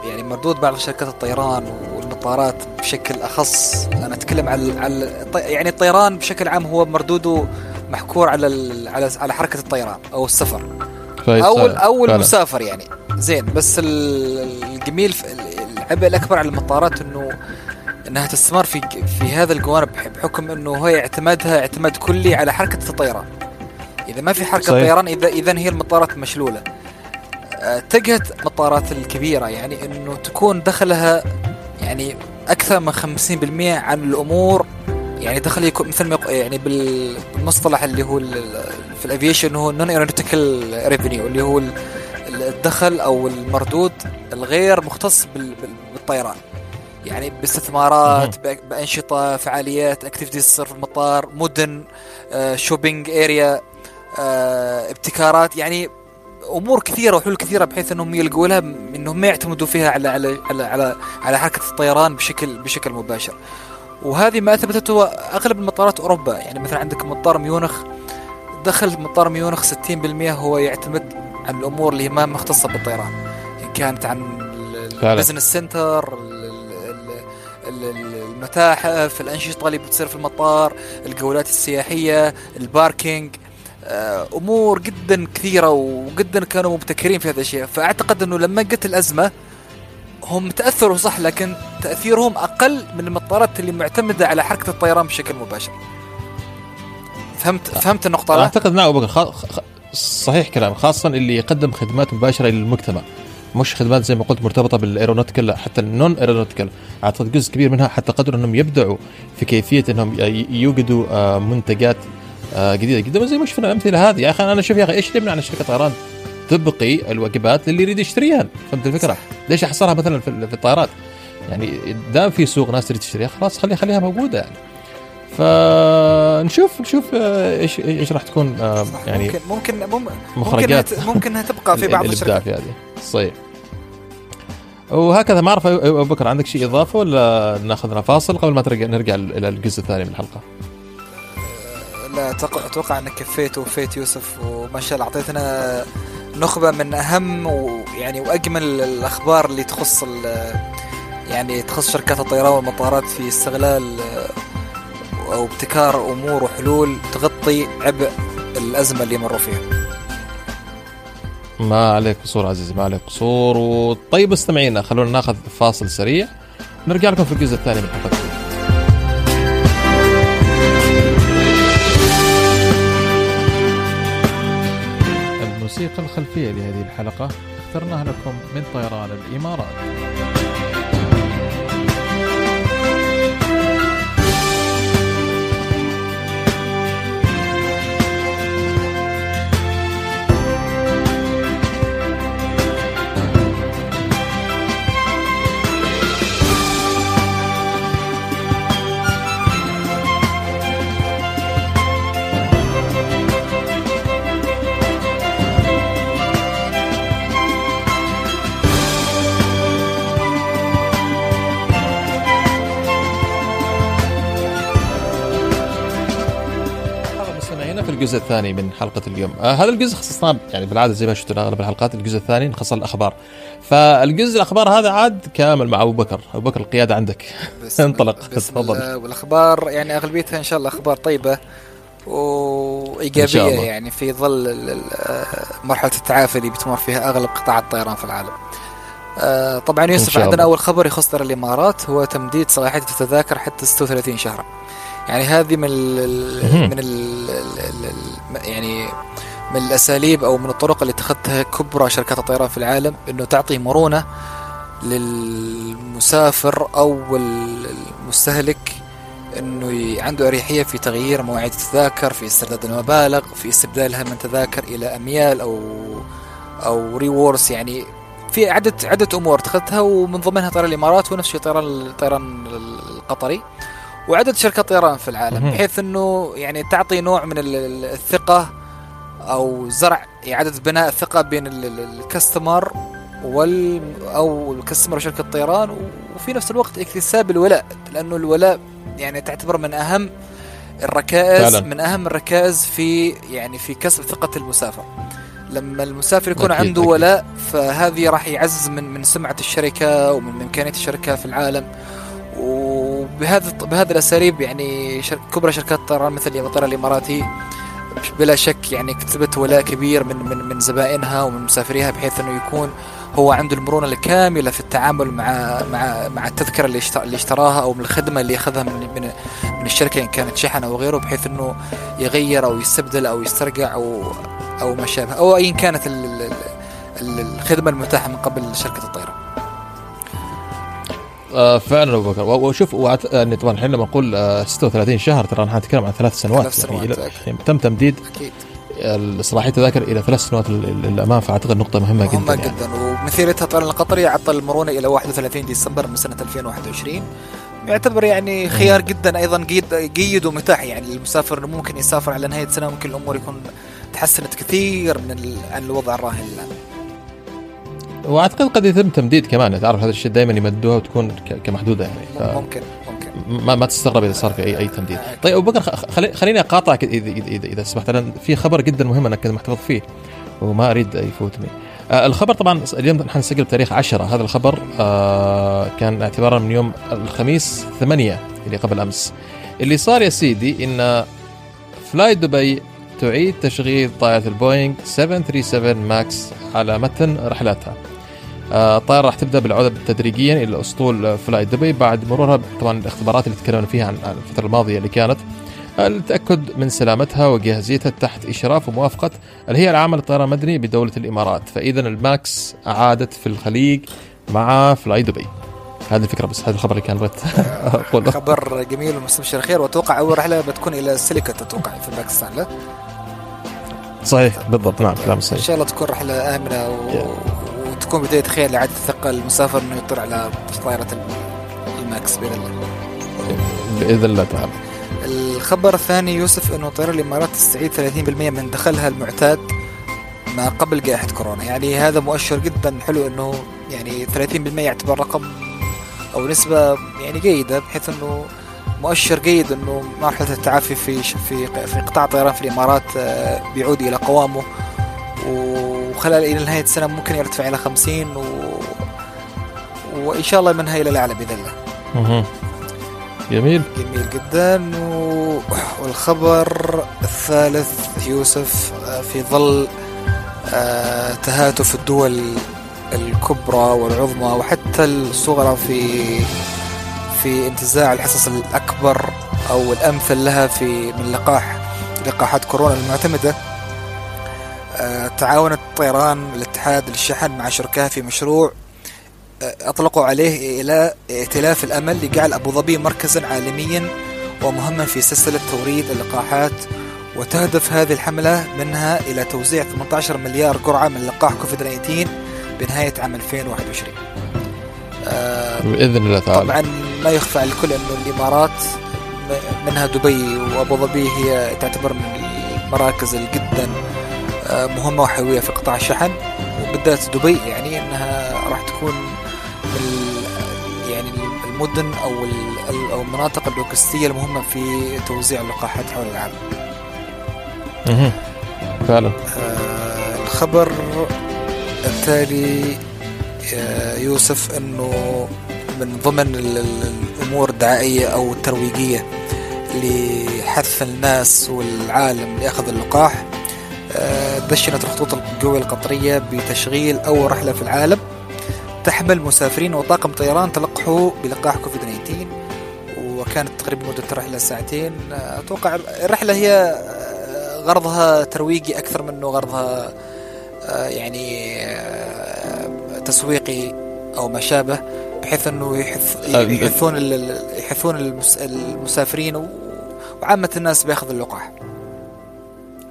يعني مردود بعض شركات الطيران والمطارات بشكل أخص. أنا أتكلم على على يعني الطيران بشكل عام هو مردوده محكور على على على حركة الطيران أو السفر. أو أو المسافر يعني. زين بس الجميل العبء الأكبر على المطارات إنه إنها تستمر في في هذا الجوانب بحكم إنه هي اعتمادها اعتماد كلي على حركة الطيران إذا ما في حركة صحيح. طيران اذا إذا هي المطارات مشلولة اتجهت آه، المطارات الكبيرة يعني إنه تكون دخلها يعني أكثر من 50% عن الأمور يعني دخل يكون مثل ما يعني بالمصطلح اللي هو في ال aviation هو non aeronautical revenue اللي هو الدخل أو المردود الغير مختص بالطيران. يعني باستثمارات بأنشطة فعاليات activities تصير في المطار مدن shopping آه، area آه، ابتكارات. يعني أمور كثيرة وحلول كثيرة بحيث إنهم يلقوا لها إنهم ما يعتمدوا فيها على على على على, على حركة الطيران بشكل بشكل مباشر. وهذه ما اثبتته أغلب المطارات أوروبا. يعني مثلا عندك مطار ميونخ. دخل مطار ميونخ 60% هو يعتمد عن الأمور اللي ما مختصة بالطيران. ان كانت عن ال business center المتاحف الأنشطة اللي بتصير في المطار الجولات السياحية ال parking آه، أمور جدا كثيرة وجدا كانوا مبتكرين في هذا الشيء فأعتقد إنه لما جت الأزمة هم تأثروا صح لكن تأثيرهم أقل من المطارات اللي معتمدة على حركة الطيران بشكل مباشر. فهمت فهمت النقطة؟ أعتقد نعم بكر خ... خ... صحيح كلام خاصه اللي يقدم خدمات مباشرة للمجتمع مش خدمات زي ما قلت مرتبطة بال aeronautical لا حتى ال non aeronautical أعتقد جزء كبير منها حتى قدروا إنهم يبدعوا في كيفية إنهم يوجدوا آه، منتجات آه، جديدة جدا. زي ما شفنا الأمثلة هذه يا أخي أنا أشوف يا أخي إيش يمنع عن شركه طيران؟ تبقي الوجبات اللي يريد يشتريها. فهمت الفكرة؟ ليش أحصرها مثلا في الطائرات؟ يعني دام في سوق ناس تريد تشتريها خلاص خليها خليها موجودة يعني. فنشوف نشوف آه، إيش إيش راح تكون آه، يعني ممكن ممكن مخرجات ممكن إنها تبقى في بعض الشركات. في هذه. صحيح وهكذا ما اعرف أبو بكر عندك شيء إضافة ولا ناخذ لنا فاصل قبل ما ترجع نرجع إلى الجزء الثاني من الحلقة؟ لا أتوقع إنك كفيت ووفيت يوسف وما شاء الله أعطيتنا نخبة من أهم ويعني وأجمل الأخبار اللي تخص يعني تخص شركات الطيران والمطارات في استغلال أو ابتكار أمور وحلول تغطي عبء الأزمة اللي مروا فيها. ما عليك قصور عزيزي ما عليك قصور طيب مستمعينا خلونا ناخذ فاصل سريع نرجع لكم في الجزء الثاني من حلقتنا. الموسيقى الخلفية لهذه الحلقة اخترناها لكم من طيران الإمارات الجزء الثاني من حلقة اليوم. آه هذا الجزء خصصناه يعني بالعادة زي ما شفتوا أغلب الحلقات. الجزء الثاني نخصص الأخبار. فالجزء الأخبار هذا عاد كامل مع أبو بكر. أبو بكر القيادة عندك. انطلق. تفضل. والاخبار يعني أغلبيتها إن شاء الله أخبار طيبة وإيجابية يعني في ظل مرحلة التعافي اللي بتمر فيها أغلب قطاع الطيران في العالم. آه طبعا يوسف عندنا أول خبر يخص الإمارات. هو تمديد صلاحية التذاكر حتى 36 شهرا. يعني هذه من ال من ال يعني من الأساليب أو من الطرق اللي اتخذتها كبرى شركات الطيران في العالم إنه تعطي مرونة للمسافر أو المستهلك إنه عنده أريحية في تغيير مواعيد التذاكر في استرداد المبالغ في استبدالها من تذاكر إلى أميال أو أو ريورس يعني في عدة عدة أمور اتخذتها ومن ضمنها طيران الإمارات ونفس الشيء طيران الطيران القطري. وعدد شركات طيران في العالم بحيث إنه يعني تعطي نوع من الثقة أو زرع إعادة بناء الثقة بين الكاستمر وال أو الكاستمر وشركة الطيران وفي نفس الوقت اكتساب الولاء لأنه الولاء يعني تعتبر من أهم الركائز فعلا. من أهم الركائز في يعني في كسب ثقة المسافر لما المسافر يكون أكيد عنده أكيد. ولاء فهذه راح يعزز من من سمعة الشركة ومن إمكانية الشركة في العالم وبهذا بهذه الأساليب يعني شرك كبرى شركات الطيران مثل الطيران الإماراتي بلا شك يعني كتبت ولاء كبير من من من زبائنها ومن مسافريها بحيث إنه يكون هو عنده المرونة الكاملة في التعامل مع مع مع التذكرة اللي اللي اشتراها أو من الخدمة اللي أخذها من من من الشركة إن كانت شحن أو غيره بحيث إنه يغير أو يستبدل أو يسترجع أو أو ما شابه أو ايا كانت الخدمة المتاحة من قبل شركة الطيران. آه فعلا أبو بكر. وشوف يعني طبعا الحين لما نقول آه 36 شهر ترى نحن نتكلم عن ثلاث سنوات, ثلاث سنوات يعني, يعني تم تمديد أكيد. صلاحيه التذاكر إلى ثلاث سنوات للأمام فأعتقد نقطة مهمة, مهمة جدا مهمه جدا. يعني. ومثيرتها الطيران القطري عطى المرونة إلى 31 ديسمبر من سنة 2021 يعتبر يعني خيار جدا أيضا جيد جيد ومتاح. يعني للمسافر انه ممكن يسافر على نهاية سنة ممكن الأمور يكون تحسنت كثير من عن الوضع الراهن. الان. وأعتقد قد يتم تمديد كمان تعرف هذا الشيء دائما يمدوها وتكون كمحدودة يعني ف... ممكن ممكن. ما, ما تستغرب إذا صار في اي أي تمديد. طيب أبو بكر خلي خليني أقاطعك اذا اذا, إذا سمحت لأن في خبر جدا مهم أنا كنت محتفظ فيه وما أريد يفوتني. آه الخبر طبعا اليوم نحن نسجل بتاريخ 10 هذا الخبر آه كان اعتبارا من يوم الخميس 8 اللي قبل أمس. اللي صار يا سيدي إن فلاي دبي تعيد تشغيل طائرة البوينغ 737 ماكس على متن رحلاتها. آه، الطائرة راح تبدأ بالعودة تدريجيا إلى أسطول فلاي دبي. بعد مرورها طبعا الاختبارات اللي تكلمنا فيها عن الفترة الماضية اللي كانت للتأكد من سلامتها وجاهزيتها تحت إشراف وموافقة الهيئة العامة للطيران المدني بدولة الإمارات. فإذا الماكس عادت في الخليج مع فلاي دبي. هذه الفكرة بس هذا الخبر اللي كان بغيت أقوله. خبر جميل ومستبشر خير وأتوقع أول رحلة بتكون إلى سيالكوت أتوقع في باكستان لا؟ صحيح بالضبط. نعم كلام صحيح. إن شاء الله تكون رحلة آمنة و... وتكون بداية خير لاعاده الثقه المسافر إنه يطلع على طائرة الماكس بإذن الله. بإذن الله تعالى. الخبر الثاني يوسف إنه طيران الإمارات تستعيد 30% من دخلها المعتاد ما قبل جائحة كورونا. يعني هذا مؤشر جدا حلو إنه يعني 30% يعتبر رقم أو نسبة يعني جيدة بحيث إنه مؤشر جيد إنه مرحلة التعافي في في في قطاع الطيران في الإمارات آه، بيعود إلى قوامه. وخلال إلى نهاية السنة ممكن يرتفع إلى 50 و وإن شاء الله منها إلى الأعلى بإذن الله. جميل. جميل جدا. والخبر الثالث يوسف آه، في ظل آه، تهاتف الدول الكبرى والعظمى وحتى الصغرى في في انتزاع الحصص الأكبر أو الأمثل لها في من لقاح لقاحات كورونا المعتمدة. آه، تعاونت طيران الاتحاد للشحن مع شركائها في مشروع آه، أطلقوا عليه إلى ائتلاف الأمل لجعل أبو ظبي مركزا عالميا ومهما في سلسلة توريد اللقاحات. وتهدف هذه الحملة منها إلى توزيع 18 مليار جرعة من لقاح كوفيد 19 بنهاية عام 2021 آه بإذن الله تعالى. طبعا ما يخفى على الكل أنه الإمارات منها دبي وأبو ظبي هي تعتبر من المراكز آه، مهمة وحيوية في قطاع الشحن وبالذات دبي يعني أنها راح تكون من يعني المدن أو أو المناطق اللوجستية المهمة في توزيع اللقاحات حول العالم. فعلا آه الخبر التالي يوسف إنه من ضمن الأمور الدعائية أو الترويجية لحث الناس والعالم لأخذ اللقاح آه، دشنت الخطوط الجوية القطرية بتشغيل أول رحلة في العالم. تحمل مسافرين وطاقم طيران تلقحوا بلقاح كوفيد 19 وكانت تقريبا مدة الرحلة ساعتين. آه، أتوقع الرحلة هي غرضها ترويجي أكثر منه غرضها آه، يعني آه، تسويقي أو ما شابه بحيث إنه يحث يحثون يحثون المسافرين وعامة الناس بياخذ اللقاح.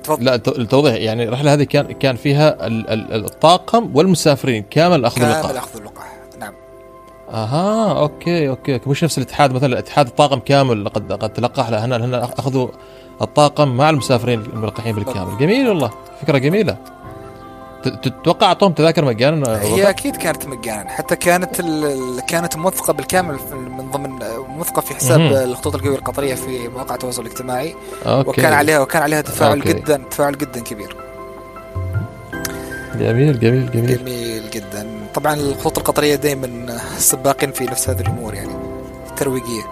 تفضل. لا التوضيح يعني الرحله هذه كان كان فيها الطاقم والمسافرين كامل اخذوا اللقاح. كامل اخذوا اللقاح نعم. أها okay okay مش نفس الاتحاد مثلا الاتحاد الطاقم كامل قد قد تلقح لا هنا هنا أخذوا الطاقم مع المسافرين الملقحين بالكامل. جميل والله فكرة جميلة. تتوقع أعطوهم تذاكر مجانا هي أكيد كانت مجانا حتى كانت كانت موثقة بالكامل من ضمن موثقه في حساب الخطوط الجوية القطرية في مواقع التواصل الاجتماعي. okay. وكان عليها وكان عليها تفاعل okay. جدا تفاعل جدا كبير. جميل جميل جميل. جميل جدا. طبعا الخطوط القطرية دائما سباقين في نفس هذه الأمور يعني الترويجيه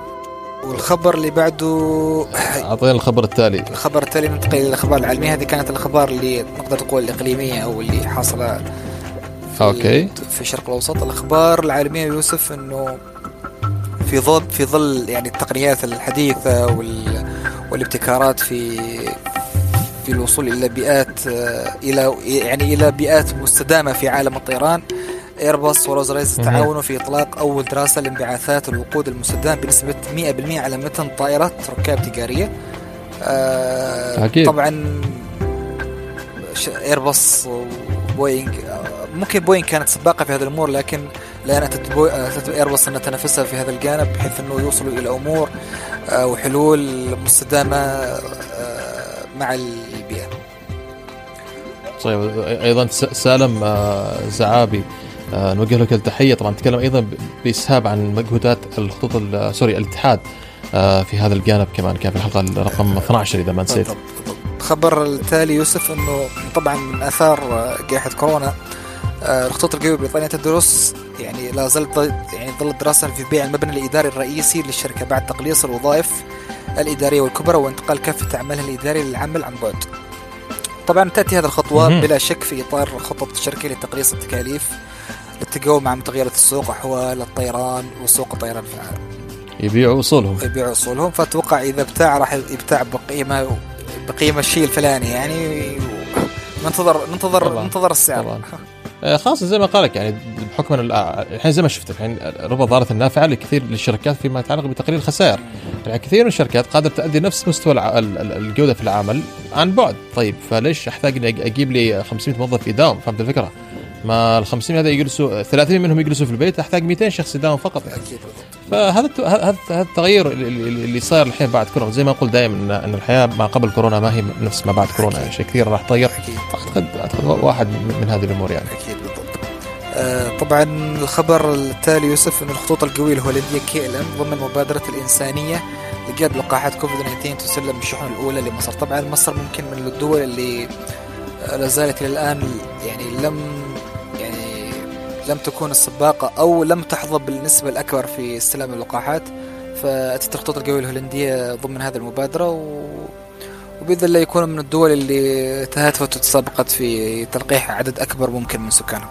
والخبر اللي بعده أعطينا الخبر التالي. الخبر التالي ننتقل إلى الأخبار العالميه هذه كانت الأخبار اللي نقدر تقول الإقليمية أو اللي حاصلة في أوكي. في الشرق الأوسط. الأخبار العالمية يوسف إنه في ظل في ظل يعني التقنيات الحديثة وال والابتكارات في في الوصول إلى بيئات إلى يعني إلى بيئات مستدامة في عالم الطيران ايرباص وروز ريس تعاونوا في إطلاق أول دراسة لانبعاثات الوقود المستدام بنسبة 100% على متن طائره ركاب تجارية. آه أكيد. طبعا ايرباص وبوينغ ممكن بوينغ كانت سباقة في هذه الأمور لكن الان اتت ايرباص أن تنافسها في هذا الجانب بحيث أنه يوصلوا إلى أمور آه وحلول مستدامة آه مع البيئة. طيب أيضا سالم آه، زعابي آه نوجه له التحية. طبعا نتكلم أيضا بإسهاب عن مجهودات الخطوط سوري الاتحاد آه في هذا الجانب كمان كان في الحلقة رقم 12 إذا ما نسيت. الخبر التالي يوسف إنه طبعا من آثار جائحة كورونا آه، الخطوط القوية بريطانيا تدرس يعني لا زالت يعني ظلت دراسة في بيع المبنى الإداري الرئيسي للشركة بعد تقليص الوظائف الإدارية والكبرى وانتقال كافة عملها الإداري للعمل عن بعد. طبعا تأتي هذه الخطوة بلا شك في إطار خطط الشركة لتقليص التكاليف للتقاوم مع متغيرات السوق أحوال الطيران وسوق الطيران في العالم. يبيعوا أصولهم يبيعوا أصولهم فأتوقع إذا ابتاع راح يبتاع بقيمة بقيمة الشيء الفلاني يعني ننتظر ننتظر طبعا. ننتظر السعر طبعا. آه، خاصه زي ما قال لك يعني بحكم الحين زي ما شفت الحين ربما ظهرت النافعة لكثير للشركات فيما يتعلق بتقليل الخسائر يعني كثير من الشركات قادرة تؤدي نفس مستوى الجودة في العمل عن بعد. طيب فليش أحتاج أجيب لي 500 موظف يداوم فهمت الفكرة؟ ما ال 500 هذا يجلسوا 30 منهم يجلسوا في البيت احتاج 200 شخص يداوم فقط يعني. أكيد. فهذا هذا التغير اللي صاير الحين بعد كورونا. زي ما نقول دائما ان الحياة ما قبل كورونا ما هي نفس ما بعد كورونا. يعني شيء كثير راح تغير. اعتقد أعتقد واحد من هذه الأمور يعني. أكيد بالضبط. آه طبعا الخبر التالي يوسف إن الخطوط القوية الهولندية كي إل إم ضمن مبادرة الإنسانية لقياد لقاحات كوفيد 19 تسلم الشحن الأولى لمصر. طبعا مصر ممكن من الدول اللي لا زالت إلى الآن يعني لم لم تكون السباقة أو لم تحظى بالنسبة الأكبر في استلام اللقاحات فأتت الخطوط القوية الهولندية ضمن هذه المبادرة و... وبإذن الله يكون من الدول اللي تهاتفت وتسابقت في تلقيح عدد أكبر ممكن من سكانها.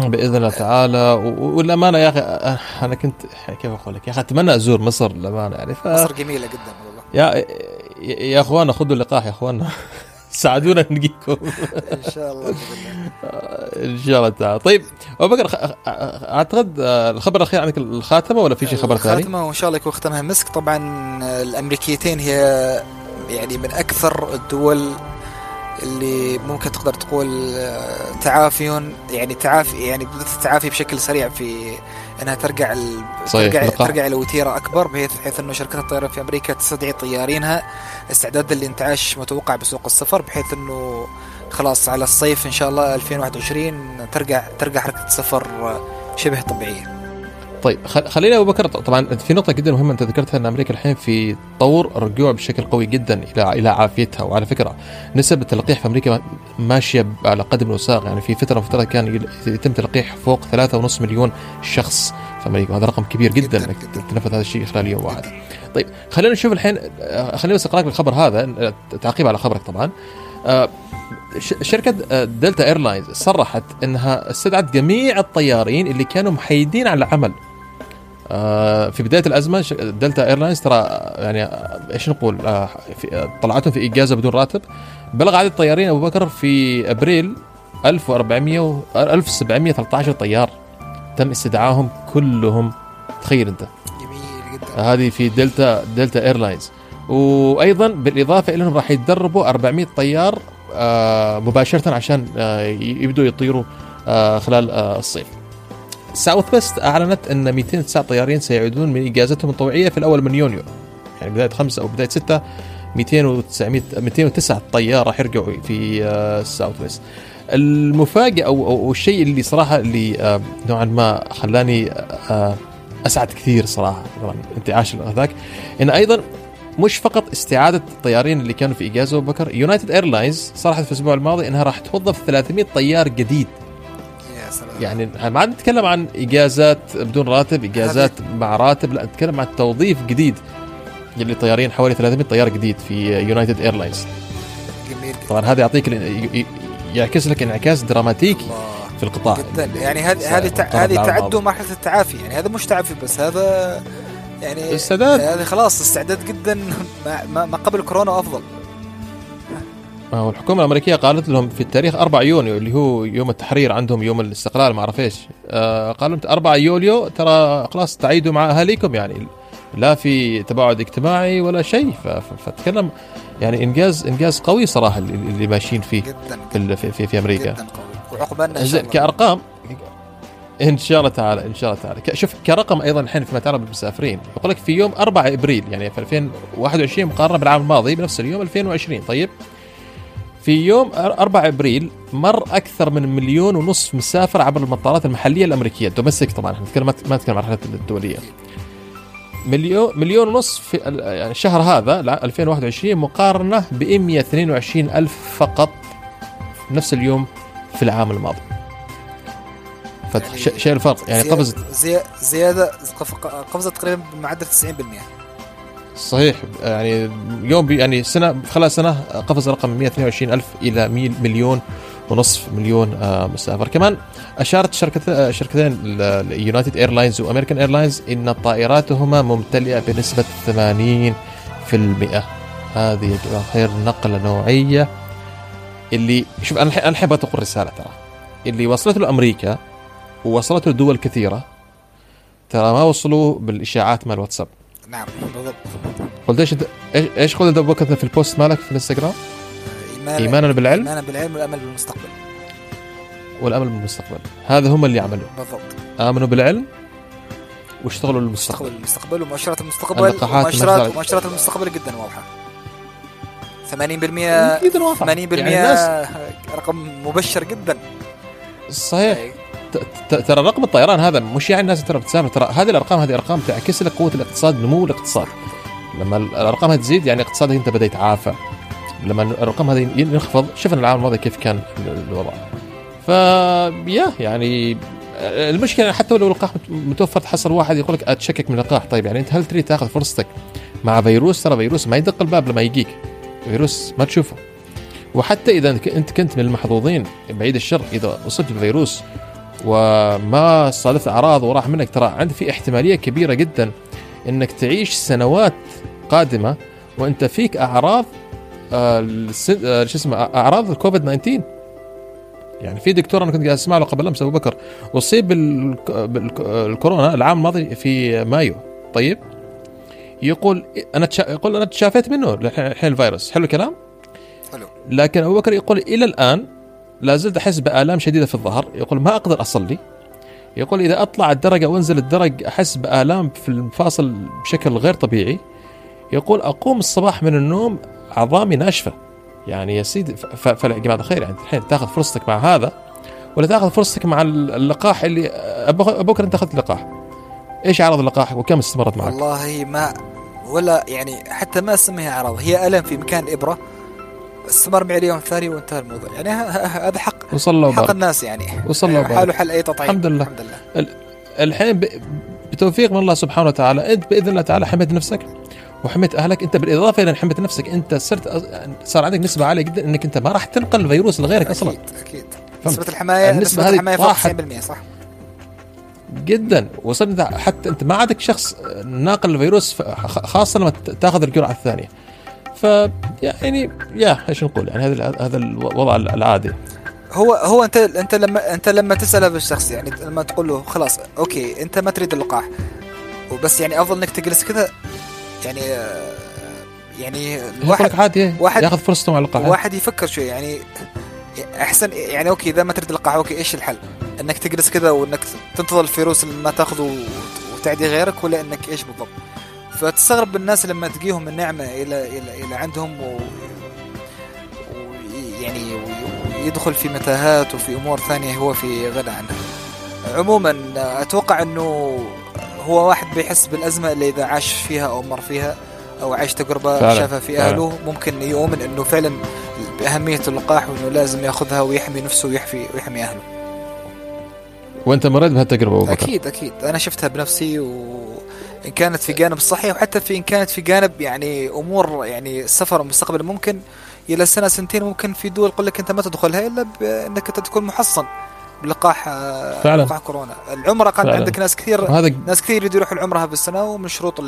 بإذن الله تعالى. والأمانة يا أخي أنا كنت كيف أقول لك؟ يا أخي أتمنى أزور مصر للامانه يعني. ف... مصر جميلة جدا والله. يا يا اخوانا خذوا اللقاح يا اخوانا ساعدونا نلقيكم إن شاء الله إن شاء الله تعالى. طيب أبو بكر أعتقد الخبر الأخير عندك الخاتمة ولا في شيء خبر ثاني؟ الخاتمة وإن شاء الله يكون ختمها مسك. طبعا الأمريكيتين هي يعني من أكثر الدول اللي ممكن تقدر تقول تعافي يعني تعافي يعني بدات التعافي بشكل سريع في إنها ترجع صحيح ترجع, ترجع إلى وتيره أكبر بحيث بحيث إنه شركات الطيران في أمريكا تستدعي طيارينها استعدادا للانتعاش متوقع بسوق السفر بحيث إنه خلاص على الصيف إن شاء الله 2021 ترجع ترجع حركة السفر شبه طبيعية. طيب خلينا أبو بكر طبعا في نقطة جدا مهمة أنت ذكرتها إن أمريكا الحين في طور الرجوع بشكل قوي جدا إلى إلى عافيتها. وعلى فكرة نسب التلقيح في أمريكا ماشية على قدم وساق. يعني في فترة فتره كان يتم تلقيح فوق 3.5 مليون شخص في أمريكا. وهذا رقم كبير جدا إنك تنفذ هذا الشيء خلال يوم واحد. طيب خلينا نشوف الحين خلينا بس اقرا لك الخبر هذا تعقيب على خبرك طبعا. آه، شركة دلتا إيرلاينز صرحت إنها استدعت جميع الطيارين اللي كانوا محيدين على العمل آه، في بداية الأزمة دلتا إيرلاينز ترى يعني إيش نقول آه، طلعتهم في اجازه بدون راتب. بلغ عدد الطيارين أبو بكر في أبريل 1400 1713 طيار تم استدعائهم كلهم. تخيل أنت. جميل جدا. هذه في دلتا دلتا إيرلاينز. وأيضا بالإضافة إلى انهم راح يتدربوا 400 طيار آه، مباشرة عشان يبدوا يطيروا خلال الصيف. ساوث ويست أعلنت أن 209 طيارين سيعودون من اجازتهم الطوعيه في الأول من يونيو. يعني بداية خمسة أو بداية ستة 209 209 طيار راح يرجعوا في آه، ويست المفاجأة أو أو الشيء اللي صراحة اللي آه، نوعا ما خلاني آه، أسعد كثير صراحة طبعا انتعاش هذاك. إن أيضا مش فقط استعادة الطيارين اللي كانوا في اجازه بكر يونايتد ايرلاينز صرحت في الأسبوع الماضي إنها راح توظف 300 طيار جديد. يعني ما عاد نتكلم عن إجازات بدون راتب إجازات مع راتب لا نتكلم عن توظيف جديد. اللي طيارين حوالي 300 طيار جديد في يونايتد ايرلاينز جميل طبعا هذا يعطيك يعكس لك انعكاس دراماتيكي في القطاع. جدا. يعني هذه هذه هذه تعدوا مرحلة التعافي. يعني هذا مش تعافي بس هذا يعني استعداد. هذه خلاص استعداد جدا ما, ما قبل كورونا أفضل. ما هو الحكومة الأمريكية قالت لهم في التاريخ 4 يونيو اللي هو يوم التحرير عندهم يوم الاستقلال ما أعرف إيش. آه قالوا 4 يوليو ترى خلاص تعيدوا مع أهاليكم يعني لا في تباعد اجتماعي ولا شيء. فتكلم يعني إنجاز إنجاز قوي صراحة اللي ماشيين فيه جدا في, في, في أمريكا جدا قوي. وعقبالنا كأرقام إن شاء الله تعالى إن شاء الله تعالى. شوف كرقم أيضا الحين فيما يتعلق بالمسافرين. يقول لك في يوم 4 إبريل يعني في 2021 مقارنة بالعام الماضي بنفس اليوم 2020 طيب في يوم 4 أبريل مر أكثر من مليون ونصف مسافر عبر المطارات المحلية الأمريكية. الدومستيك طبعا إحنا نتكلم ما نتكلم عن الرحلات الدولية. مليون مليون ونصف في يعني الشهر هذا 2021 مقارنة ب 122 ألف فقط نفس اليوم في العام الماضي. فشيء الفرق. يعني قفزت زي- زياده قف- قفزت تقريبا بمعدل 90% صحيح. يعني يوم يعني سنه خلال سنة قفز رقم 122 ألف إلى مليون ونصف مليون آه، مسافر كمان أشارت شركه شركتين يونايتد إيرلاينز وأمريكان إيرلاينز إن طائراتهما ممتلئة بنسبة 80% هذه يا جماعة الخير نقلة نوعية. اللي شوف أنا الحين- أقول رسالة ترى. اللي وصلته لأمريكا ووصلته لدول كثيرة ترى ما وصلوا بالإشاعات مال واتساب. نعم بالضبط. قلت إيش إيش قلت ابو بكر في ال post مالك في الإنستغرام؟ ايمانا ايمانا بالعلم؟ ايمانا بالعلم والأمل بالمستقبل. والأمل بالمستقبل. هذا هم اللي عملوا. بالضبط. آمنوا بالعلم واشتغلوا للمستقبل. مستقبل المستقبل ومؤشرات المستقبل ومؤشرات المجال. مؤشرات المستقبل جدا واضحة. 80% 80% جدا واضح. يعني الناس رقم مبشر جدا. صحيح. ت- ترى رقم الطيران هذا مش يعني الناس ترى بتسافر ترى هذه الأرقام هذه أرقام تعكس لك قوة الاقتصاد نمو الاقتصاد. لما الأرقام هذه تزيد يعني اقتصادك أنت بدا يتعافى. لما الأرقام هذه ينخفض شفنا العام الماضي كيف كان الوضع. ف يا يعني المشكلة حتى لو اللقاح متوفر تحصل واحد يقول لك أتشكك من اللقاح طيب يعني أنت هل تريد تاخذ فرصتك مع فيروس؟ ترى فيروس ما يدق الباب لما يجيك. فيروس ما تشوفه. وحتى إذا أنت كنت من المحظوظين بعيد الشر إذا أصبت بفيروس وما صادفت أعراض وراح منك. ترى عندك في احتمالية كبيرة جدا إنك تعيش سنوات قادمة وأنت فيك أعراض آه آه، شو اسمه أعراض الكوفيد 19 يعني في دكتور أنا كنت قاعد أسمع له قبل أمس أبو بكر اصيب بالك- بالك- بالكورونا العام الماضي في مايو. طيب يقول أنا تشا... يقول أنا تشافيت منه. الحين الفيروس. حلو الكلام؟ حلو. لكن أبو بكر يقول إلى الآن لا زلت أحس بآلام شديدة في الظهر. يقول ما أقدر أصلي. يقول إذا اطلع الدرجه وأنزل الدرج أحس بآلام في المفاصل بشكل غير طبيعي. يقول أقوم الصباح من النوم عظامي ناشفة. يعني يا سيدي فيا جماعة الخير يعني الحين تأخذ فرصتك مع هذا ولا تأخذ فرصتك مع اللقاح اللي أبو أبو بكر أنت أخذت اللقاح. إيش أعراض اللقاح وكم استمرت معك؟ والله ما ولا يعني حتى ما أسميها أعراض هي ألم في مكان الابره استمر معي اليوم الثاني وانتهى الموضوع. يعني هذا حق الله حق الناس يعني. الله وبارك حاله حل أي تطعيم. الحمد لله. الحمد لله. الحين ب... بتوفيق من الله سبحانه وتعالى. انت بإذن الله تعالى حميت نفسك وحميت أهلك. انت بالإضافة إلى أن حميت نفسك انت صرت صار عندك نسبة عالية جدا إنك أنت ما راح تنقل الفيروس لغيرك أصلا. أكيد. الحماية النسبة نسبة هذه الحماية فوق طاحت. 90% صح؟ جدا. وصلت حتى أنت ما عندك شخص ناقل الفيروس خاصة لما تاخذ الجرعة الثانية. ف يعني يا إيش نقول يعني هذا هذا الوضع العادي هو هو انت انت لما انت لما تسال هذا الشخص يعني لما تقول له خلاص okay انت ما تريد اللقاح وبس يعني افضل انك تجلس كذا يعني يعني الواحد عادي واحد- ياخذ فرصته مع اللقاح واحد يفكر شوي يعني احسن يعني okay اذا ما تريد اللقاح okay إيش الحل؟ انك تجلس كذا وانك تنتظر الفيروس اللي ما تاخذه وت- وتعدي غيرك ولا انك إيش بالضبط؟ فتستغرب الناس لما تجيهم النعمة إلى إلى إلى عندهم و ويعني ويدخل في متاهات وفي أمور ثانية هو في غنى عنها. عموما أتوقع إنه هو واحد بيحس بالأزمة اللي إذا عاش فيها أو مر فيها أو عاش تجربة فعلا، شافها في فعلا. أهله ممكن يؤمن إنه فعلا بأهمية اللقاح وإنه لازم يأخذها ويحمي نفسه ويحمي ويحمي أهله. وأنت مريت بهالتجربة أكيد أكيد أنا شفتها بنفسي وان كانت في جانب صحي وحتى في إن كانت في جانب يعني أمور يعني السفر المستقبل ممكن إلى سنة سنتين ممكن في دول يقول لك أنت ما تدخلها إلا بانك أنت تكون محصن بلقاح آه، فعلا. لقاح كورونا العمره كان فعلا. عندك ناس كثير وهذا ناس كثير يريدوا يروحوا العمرة هذه السنة ومن شروط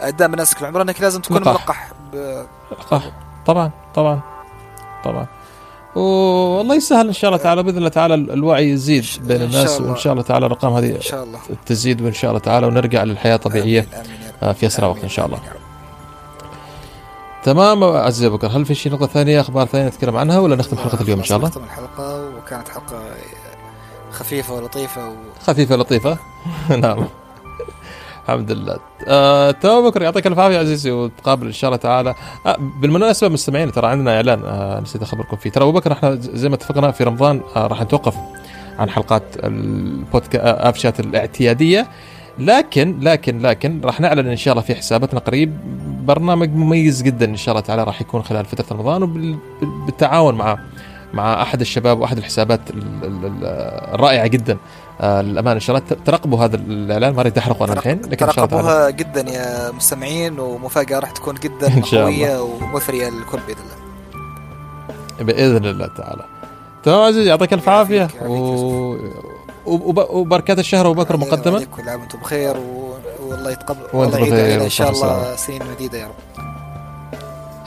أداء مناسك العمرة إنك لازم تكون لقاح. ملقح ب- لقاح طبعا طبعا طبعا والله يسهل إن شاء الله تعالى بإذن الله تعالى الوعي يزيد بين الناس. وإن شاء الله تعالى الأرقام هذه إن شاء الله تزيد وإن شاء الله تعالى ونرجع للحياة الطبيعية. آه، في أسرع وقت إن شاء الله. تمام عزيزي أبو بكر هل في شيء نقطة ثانية أخبار ثانية نتكلم عنها ولا نختم حلقة اليوم إن شاء الله نختم الحلقة وكانت حلقة خفيفة ولطيفة و... خفيفة لطيفة نعم الحمد لله. آه، تمام بكر يعطيك الف عافية عزيزي وتقابل إن شاء الله تعالى. آه، بالمناسبة مستمعين ترى عندنا إعلان آه، نسيت أخبركم فيه. ترى أبو بكر إحنا زي ما اتفقنا في رمضان آه، راح نتوقف عن حلقات البودكاست أفشات الاعتيادية. لكن لكن لكن راح نعلن إن شاء الله في حساباتنا قريب برنامج مميز جدا إن شاء الله تعالى راح يكون خلال فترة رمضان وبالتعاون مع مع أحد الشباب وأحد الحسابات الرائعة جدا. آه للأمانة إن شاء الله ترقبوا هذا الإعلان ما أريد أحرقه أنا الحين لكن ترقبوها جدا يا مستمعين ومفاجأة راح تكون جدا قوية ومثرية للكل بإذن الله. بإذن الله تعالى. تمام عزيز يعطيك الف عافيه و... وبركات الشهر وبكر مقدما كل عام وأنتم بخير و... والله يتقبل والله يعيد إن شاء الله سنين مديده يا رب.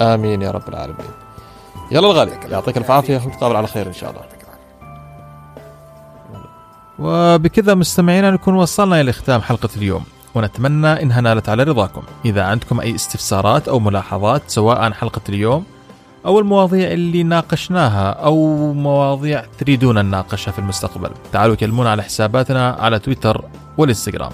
آمين يا رب العالمين. يلا الغالي يعطيك الف عافيه ونتقابل على خير إن شاء الله. وبكذا مستمعينا نكون وصلنا إلى ختام حلقة اليوم. ونتمنى إنها نالت على رضاكم. إذا عندكم أي استفسارات أو ملاحظات سواء عن حلقة اليوم أو المواضيع اللي ناقشناها أو مواضيع تريدون نناقشها في المستقبل تعالوا كلمونا على حساباتنا على تويتر والإنستغرام.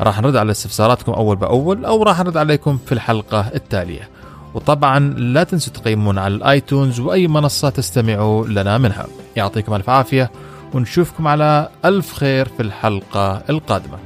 راح نرد على استفساراتكم أول بأول أو راح نرد عليكم في الحلقة التالية. وطبعا لا تنسوا تقيمون على الآيتونز وأي منصة تستمعوا لنا منها. يعطيكم ألف عافية ونشوفكم على ألف خير في الحلقة القادمة.